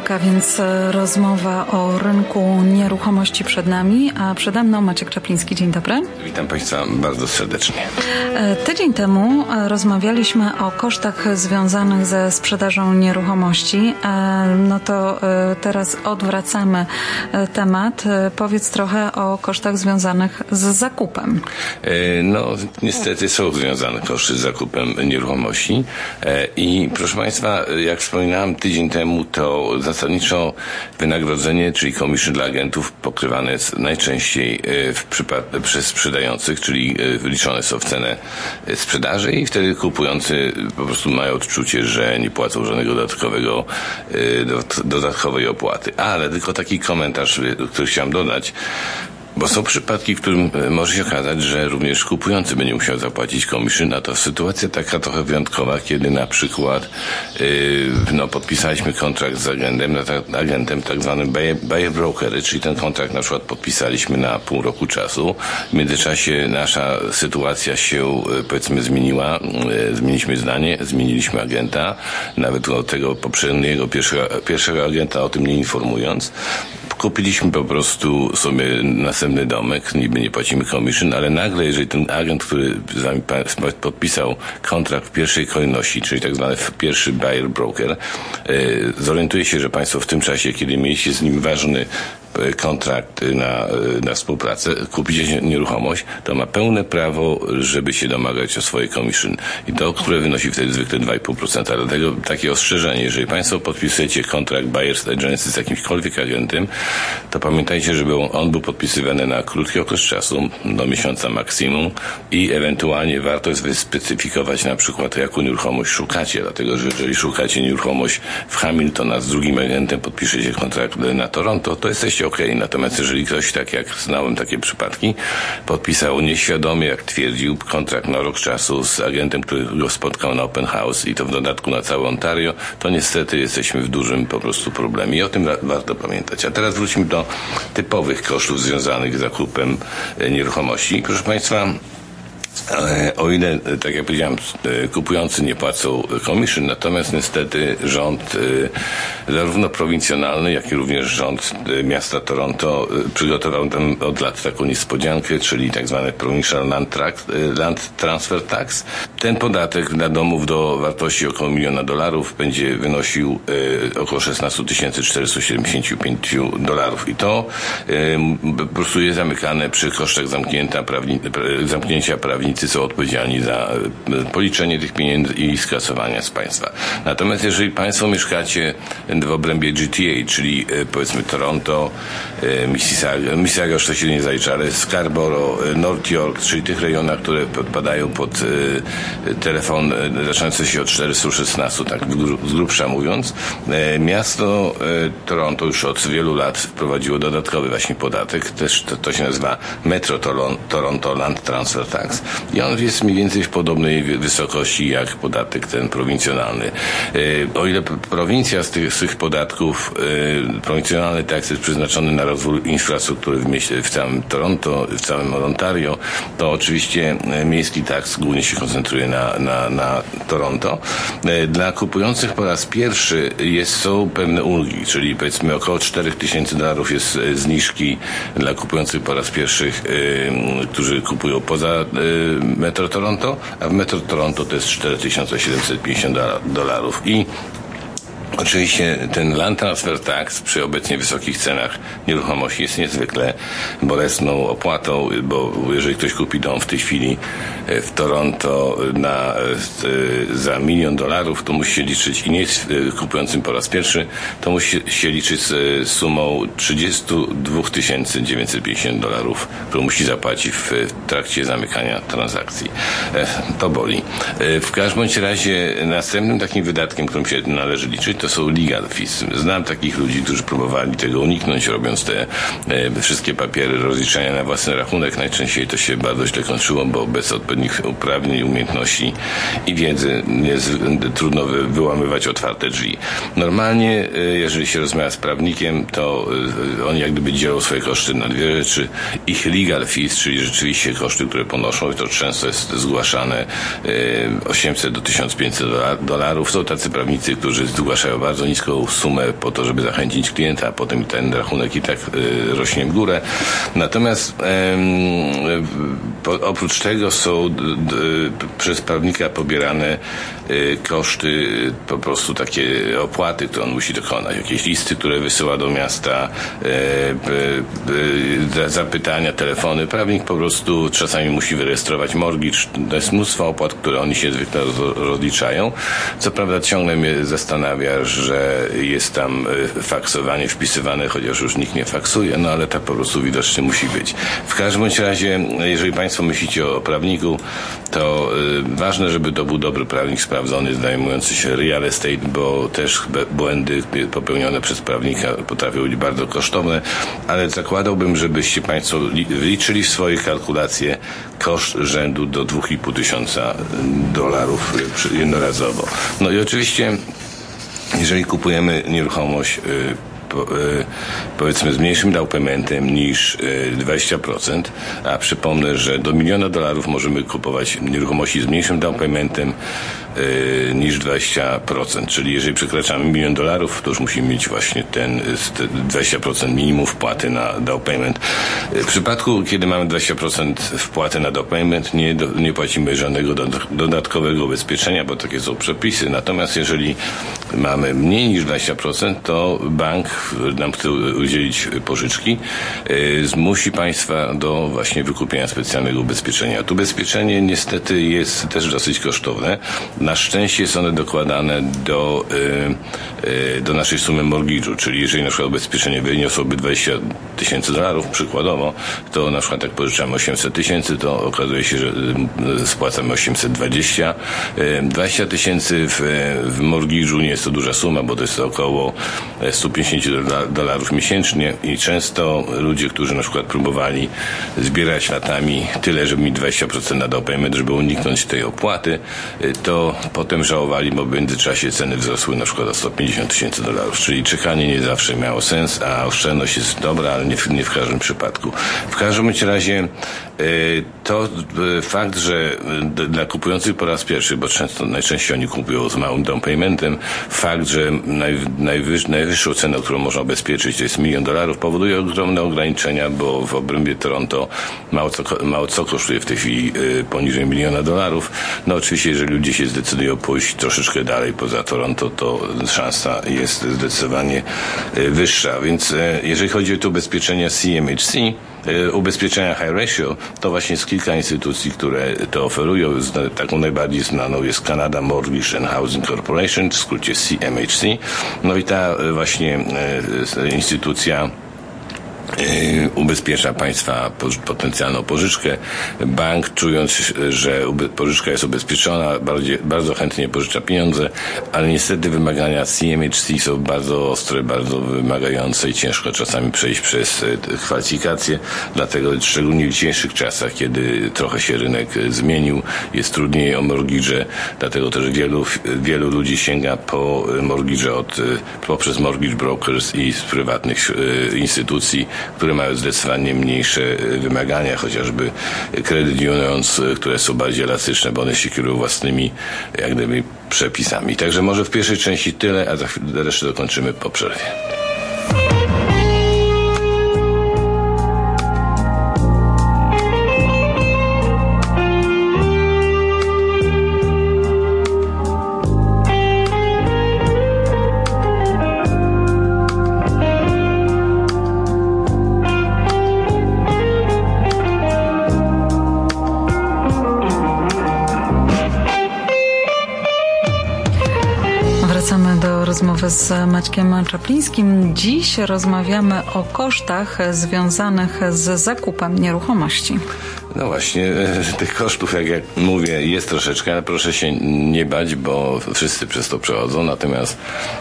wtorek, a więc e, rozmowa o rynku nieruchomości przed nami, a przede mną Maciek Czapliński. Dzień dobry. Witam Państwa bardzo serdecznie. E, tydzień temu e, rozmawialiśmy o kosztach związanych ze sprzedażą nieruchomości. No to teraz odwracamy temat. Powiedz trochę o kosztach związanych z zakupem. No, niestety są związane koszty z zakupem nieruchomości i proszę Państwa, jak wspominałem tydzień temu, to zasadniczo wynagrodzenie, czyli commission dla agentów pokrywane jest najczęściej e, przez sprzedających, czyli e, liczone są w cenę e, sprzedaży i wtedy kupujący po prostu mają odczucie, że nie płacą żadnego dodatkowego, dodatkowej opłaty. Ale tylko taki komentarz, który chciałem dodać, bo są przypadki, w którym e, może się okazać, że również kupujący będzie musiał zapłacić commission, a to sytuacja taka trochę wyjątkowa, kiedy na przykład yy, no, podpisaliśmy kontrakt z agentem, no, agentem tak zwanym buyer broker, czyli ten kontrakt na przykład podpisaliśmy na pół roku czasu. W międzyczasie nasza sytuacja się e, powiedzmy zmieniła, yy, zmieniliśmy zdanie, zmieniliśmy agenta, nawet tego poprzedniego pierwszego, pierwszego agenta o tym nie informując. Kupiliśmy po prostu sobie następny domek, niby nie płacimy commission, ale nagle, jeżeli ten agent, który z nami podpisał kontrakt w pierwszej kolejności, czyli tak zwany pierwszy buyer broker, e, zorientuje się, że Państwo w tym czasie, kiedy mieliście z nim ważny kontrakt na, na współpracę, kupicie nieruchomość, to ma pełne prawo, żeby się domagać o swoje commission. I to, które wynosi wtedy zwykle 2,5%. Dlatego takie ostrzeżenie, jeżeli Państwo podpisujecie kontrakt Buyers Agency z jakimśkolwiek agentem, to pamiętajcie, żeby on był podpisywany na krótki okres czasu, do miesiąca maksimum i ewentualnie warto jest wyspecyfikować na przykład, jaką nieruchomość szukacie, dlatego że jeżeli szukacie nieruchomość w Hamilton, a z drugim agentem podpiszecie kontrakt na Toronto, to jesteście oczywiście ok. Natomiast jeżeli ktoś, tak jak znałem takie przypadki, podpisał nieświadomie, jak twierdził, kontrakt na rok czasu z agentem, który go spotkał na open house i to w dodatku na całe Ontario, to niestety jesteśmy w dużym po prostu problemie i o tym warto pamiętać. A teraz wróćmy do typowych kosztów związanych z zakupem e, nieruchomości. Proszę Państwa, o ile, tak jak powiedziałem, e, kupujący nie płacą commission, natomiast niestety rząd, e, zarówno prowincjonalny, jak i również rząd e, miasta Toronto przygotował tam od lat taką niespodziankę, czyli tak zwany Provincial Land, Track, Land Transfer Tax. Ten podatek dla domów do wartości około miliona dolarów będzie wynosił około 16 475 dolarów i to po prostu jest zamykane przy kosztach zamknięcia, zamknięcia prawnicy są odpowiedzialni za policzenie tych pieniędzy i skasowania z państwa. Natomiast jeżeli państwo mieszkacie w obrębie GTA, czyli e, powiedzmy Toronto, e, Mississauga, Mississauga już to się nie zalicza, ale Scarborough, North York, czyli tych rejonach, które podpadają pod telefon zaczynający się od 416, tak z grubsza mówiąc, miasto Toronto już od wielu lat wprowadziło dodatkowy właśnie podatek, też to, to się nazywa Metro Toronto Land Transfer Tax i on jest mniej więcej w podobnej wysokości jak podatek ten prowincjonalny. E, o ile prowincja z tych, z tych podatków, e, prowincjonalny taks jest przeznaczony na rozwój infrastruktury w, mieście, w całym Toronto, w całym Ontario, to oczywiście e, miejski taks głównie się koncentruje na, na, na Toronto. Dla kupujących po raz pierwszy jest, są pewne ulgi, czyli powiedzmy około 4000 dolarów jest zniżki dla kupujących po raz pierwszy, którzy kupują poza Metro Toronto, a w Metro Toronto to jest 4750 dolarów i Oczywiście ten land transfer tax przy obecnie wysokich cenach nieruchomości jest niezwykle bolesną opłatą, bo jeżeli ktoś kupi dom w tej chwili e, w Toronto na, e, za milion dolarów, to musi się liczyć i nie jest e, kupującym po raz pierwszy, to musi się liczyć z sumą 32 950 dolarów, którą musi zapłacić w trakcie zamykania transakcji. To boli. W każdym razie następnym takim wydatkiem, którym się należy liczyć, to są fees. Znam takich ludzi, którzy próbowali tego uniknąć, robiąc te e, wszystkie papiery rozliczania na własny rachunek. Najczęściej to się bardzo źle kończyło, bo bez odpowiednich uprawnień, umiejętności i wiedzy jest trudno wy, wyłamywać otwarte drzwi. Normalnie, e, jeżeli się rozmawia z prawnikiem, to e, oni jak gdyby dzielą swoje koszty na dwie rzeczy. Ich legal fees, czyli rzeczywiście koszty, które ponoszą, i to często jest zgłaszane 800 e, do 1500 dolarów. Są tacy prawnicy, którzy zgłaszają bardzo niską sumę po to, żeby zachęcić klienta, a potem ten rachunek i tak y, rośnie w górę. Natomiast po, oprócz tego są przez prawnika pobierane y, koszty, po prostu takie opłaty, które on musi dokonać, jakieś listy, które wysyła do miasta, y, zapytania, telefony. Prawnik po prostu czasami musi wyrejestrować mortgage. To jest mnóstwo opłat, które oni się zwykle rozliczają. Co prawda ciągle mnie zastanawia, że jest tam e, faksowanie wpisywane, chociaż już nikt nie faksuje, no ale tak po prostu widocznie musi być. W każdym razie, jeżeli Państwo myślicie o prawniku, to y, ważne, żeby to był dobry prawnik sprawdzony, zajmujący się real estate, bo też błędy popełnione przez prawnika potrafią być bardzo kosztowne, ale zakładałbym, żebyście Państwo liczyli w swoje kalkulacje koszt rzędu do 2,5 tysiąca dolarów jednorazowo. No i oczywiście, jeżeli kupujemy nieruchomość y, Y, powiedzmy z mniejszym downpaymentem niż 20%, y, a przypomnę, że do miliona dolarów możemy kupować nieruchomości z mniejszym downpaymentem y, niż 20%, czyli jeżeli przekraczamy milion dolarów, to już musimy mieć właśnie ten 20% minimum wpłaty na down payment. W przypadku, kiedy mamy 20% wpłaty na down payment, nie, nie płacimy żadnego dodatkowego ubezpieczenia, bo takie są przepisy. Natomiast jeżeli mamy mniej niż 20%, to bank nam chce udzielić pożyczki, zmusi państwa do właśnie wykupienia specjalnego ubezpieczenia. To ubezpieczenie niestety jest też dosyć kosztowne. Na szczęście są one dokładane do, e, e, do naszej sumy mortgage'u, czyli jeżeli na przykład ubezpieczenie wyniosłoby 20 tysięcy dolarów przykładowo, to na przykład jak pożyczamy 800 tysięcy, to okazuje się, że spłacamy 820. 20 tysięcy w, w mortgage'u nie jest to duża suma, bo to jest około 150 dolarów miesięcznie i często ludzie, którzy na przykład próbowali zbierać latami tyle, żeby mi 20% na payment, żeby uniknąć tej opłaty, to potem żałowali, bo w międzyczasie ceny wzrosły na przykład o 150 tysięcy dolarów. Czyli czekanie nie zawsze miało sens, a oszczędność jest dobra, ale nie w, nie w każdym przypadku. W każdym razie e, to e, fakt, że dla kupujących po raz pierwszy, bo często najczęściej oni kupują z małym down paymentem, fakt, że naj, najwyż, najwyższą cenę, którą można obezpieczyć, to jest milion dolarów, powoduje ogromne ograniczenia, bo w obrębie Toronto mało co, mało co kosztuje w tej chwili y, poniżej miliona dolarów. No oczywiście, jeżeli ludzie się zdecydują pójść troszeczkę dalej poza Toronto, to szansa jest zdecydowanie y, wyższa. Więc y, jeżeli chodzi o to ubezpieczenia CMHC, ubezpieczenia high ratio, to właśnie jest kilka instytucji, które to oferują. Taką najbardziej znaną jest Canada Mortgage and Housing Corporation, w skrócie CMHC. No i ta właśnie instytucja ubezpiecza państwa potencjalną pożyczkę. Bank, czując, że pożyczka jest ubezpieczona, bardzo chętnie pożycza pieniądze, ale niestety wymagania CMHC są bardzo ostre, bardzo wymagające i ciężko czasami przejść przez y, kwalifikacje. Dlatego szczególnie w dzisiejszych czasach, kiedy trochę się rynek zmienił, jest trudniej o mortgage, dlatego też wielu, wielu ludzi sięga po mortgage od, poprzez mortgage brokers i z prywatnych instytucji, które mają zdecydowanie mniejsze e, wymagania, chociażby Credit Unions, e, które są bardziej elastyczne, bo one się kierują własnymi jak gdyby przepisami. Także może w pierwszej części tyle, a za chwilę resztę dokończymy po przerwie. Rozmowy z Maćkiem Czaplińskim. Dziś rozmawiamy o kosztach związanych z zakupem nieruchomości. No właśnie, e, tych kosztów, jak, jak mówię, jest troszeczkę, ale proszę się nie bać, bo wszyscy przez to przechodzą. Natomiast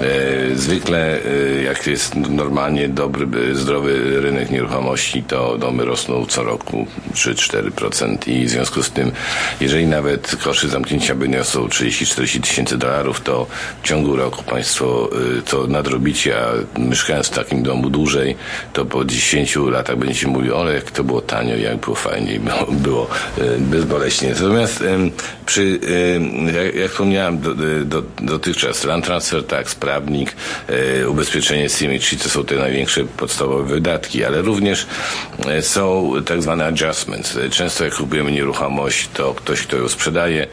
e, zwykle, e, jak jest normalnie dobry, zdrowy rynek nieruchomości, to domy rosną co roku 3-4% i w związku z tym, jeżeli nawet koszty zamknięcia by niosą 30-40 tysięcy dolarów, to w ciągu roku Państwo e, to nadrobicie, a mieszkając w takim domu dłużej, to po 10 latach będziecie mówili, ale jak to było tanio, jak było fajniej było, było bezboleśnie. Natomiast przy, jak, jak wspomniałem do, do, dotychczas, land transfer tax, prawnik, ubezpieczenie symmetry to są te największe podstawowe wydatki, ale również są tak zwane adjustments. Często jak kupujemy nieruchomość, to ktoś, kto ją sprzedaje,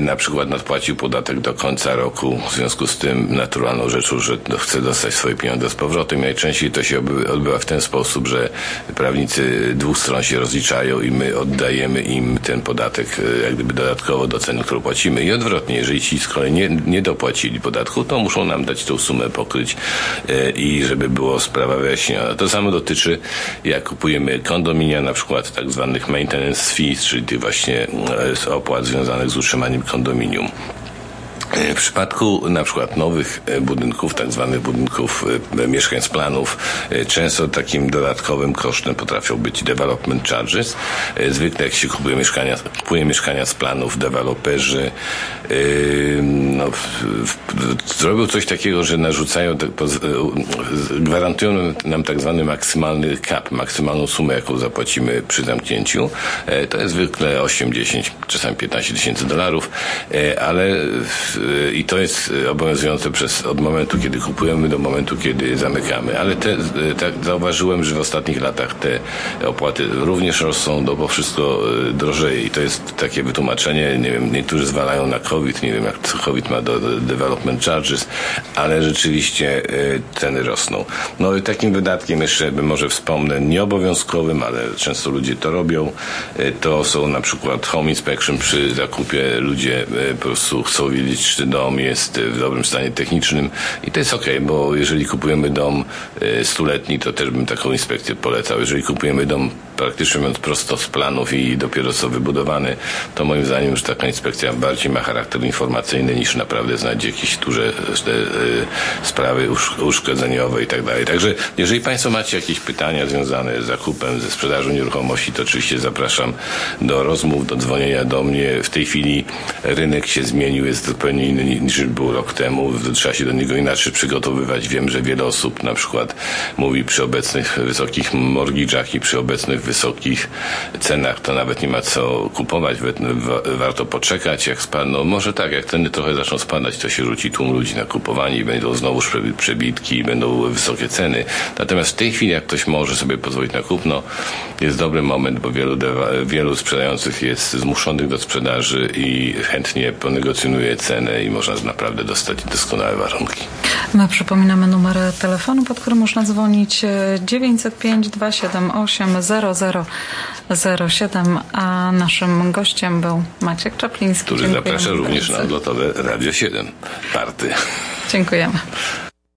na przykład nadpłacił podatek do końca roku, w związku z tym naturalną rzeczą, że chce dostać swoje pieniądze z powrotem. Najczęściej to się odbywa w ten sposób, że prawnicy dwóch stron się rozliczają i my oddajemy im ten podatek jak gdyby dodatkowo do ceny, którą płacimy. I odwrotnie, jeżeli ci z kolei nie, nie dopłacili podatku, to muszą nam dać tą sumę pokryć i żeby było sprawa wyjaśniona. To samo dotyczy, jak kupujemy kondominia, na przykład tak zwanych maintenance fees, czyli tych właśnie opłat związanych z utrzymaniem kondominium. W przypadku na przykład nowych e, budynków, tak zwanych budynków e, mieszkań z planów, e, często takim dodatkowym kosztem potrafią być development charges. Zwykle jak się kupuje mieszkania, kupuje mieszkania z planów, deweloperzy no, zrobią coś takiego, że narzucają, gwarantują nam tak zwany maksymalny cap, maksymalną sumę, jaką zapłacimy przy zamknięciu. To jest zwykle 8, 10, czasami 15 tysięcy dolarów, ale i to jest e, obowiązujące przez, od momentu, kiedy kupujemy do momentu, kiedy zamykamy. Ale te, e, tak zauważyłem, że w ostatnich latach te opłaty również rosną, no bo wszystko e, drożeje i to jest takie wytłumaczenie, nie wiem, niektórzy zwalają na COVID, nie wiem jak COVID ma do development charges, ale rzeczywiście ceny rosną. No i takim wydatkiem jeszcze może wspomnę, nieobowiązkowym, ale często ludzie to robią, to są na przykład home inspection przy zakupie, ludzie po prostu chcą wiedzieć, czy dom jest w dobrym stanie technicznym i to jest ok, bo jeżeli kupujemy dom e, stuletni, to też bym taką inspekcję polecał. Jeżeli kupujemy dom praktycznie mówiąc prosto z planów i dopiero co wybudowany, to moim zdaniem już taka inspekcja bardziej ma charakter informacyjny niż naprawdę znać jakieś duże y, sprawy uszkodzeniowe i tak dalej. Także jeżeli Państwo macie jakieś pytania związane z zakupem, ze sprzedażą nieruchomości, to oczywiście zapraszam do rozmów, do dzwonienia do mnie. W tej chwili rynek się zmienił, jest zupełnie inny niż był rok temu. Trzeba się do niego inaczej przygotowywać. Wiem, że wiele osób na przykład mówi przy obecnych wysokich mortgage'ach i przy obecnych wysokich cenach to nawet nie ma co kupować, warto poczekać jak spadną. Może tak, jak ceny trochę zaczną spadać, to się rzuci tłum ludzi na kupowanie i będą znowu przebitki i będą wysokie ceny. Natomiast w tej chwili, jak ktoś może sobie pozwolić na kupno, jest dobry moment, bo wielu, wielu sprzedających jest zmuszonych do sprzedaży i chętnie ponegocjonuje cenę i można naprawdę dostać doskonałe warunki. My przypominamy numer telefonu, pod którym można dzwonić 905 278 0007, a naszym gościem był Maciek Czapliński. Który zaprasza również na odlotowe Radio 7. Party. Dziękujemy.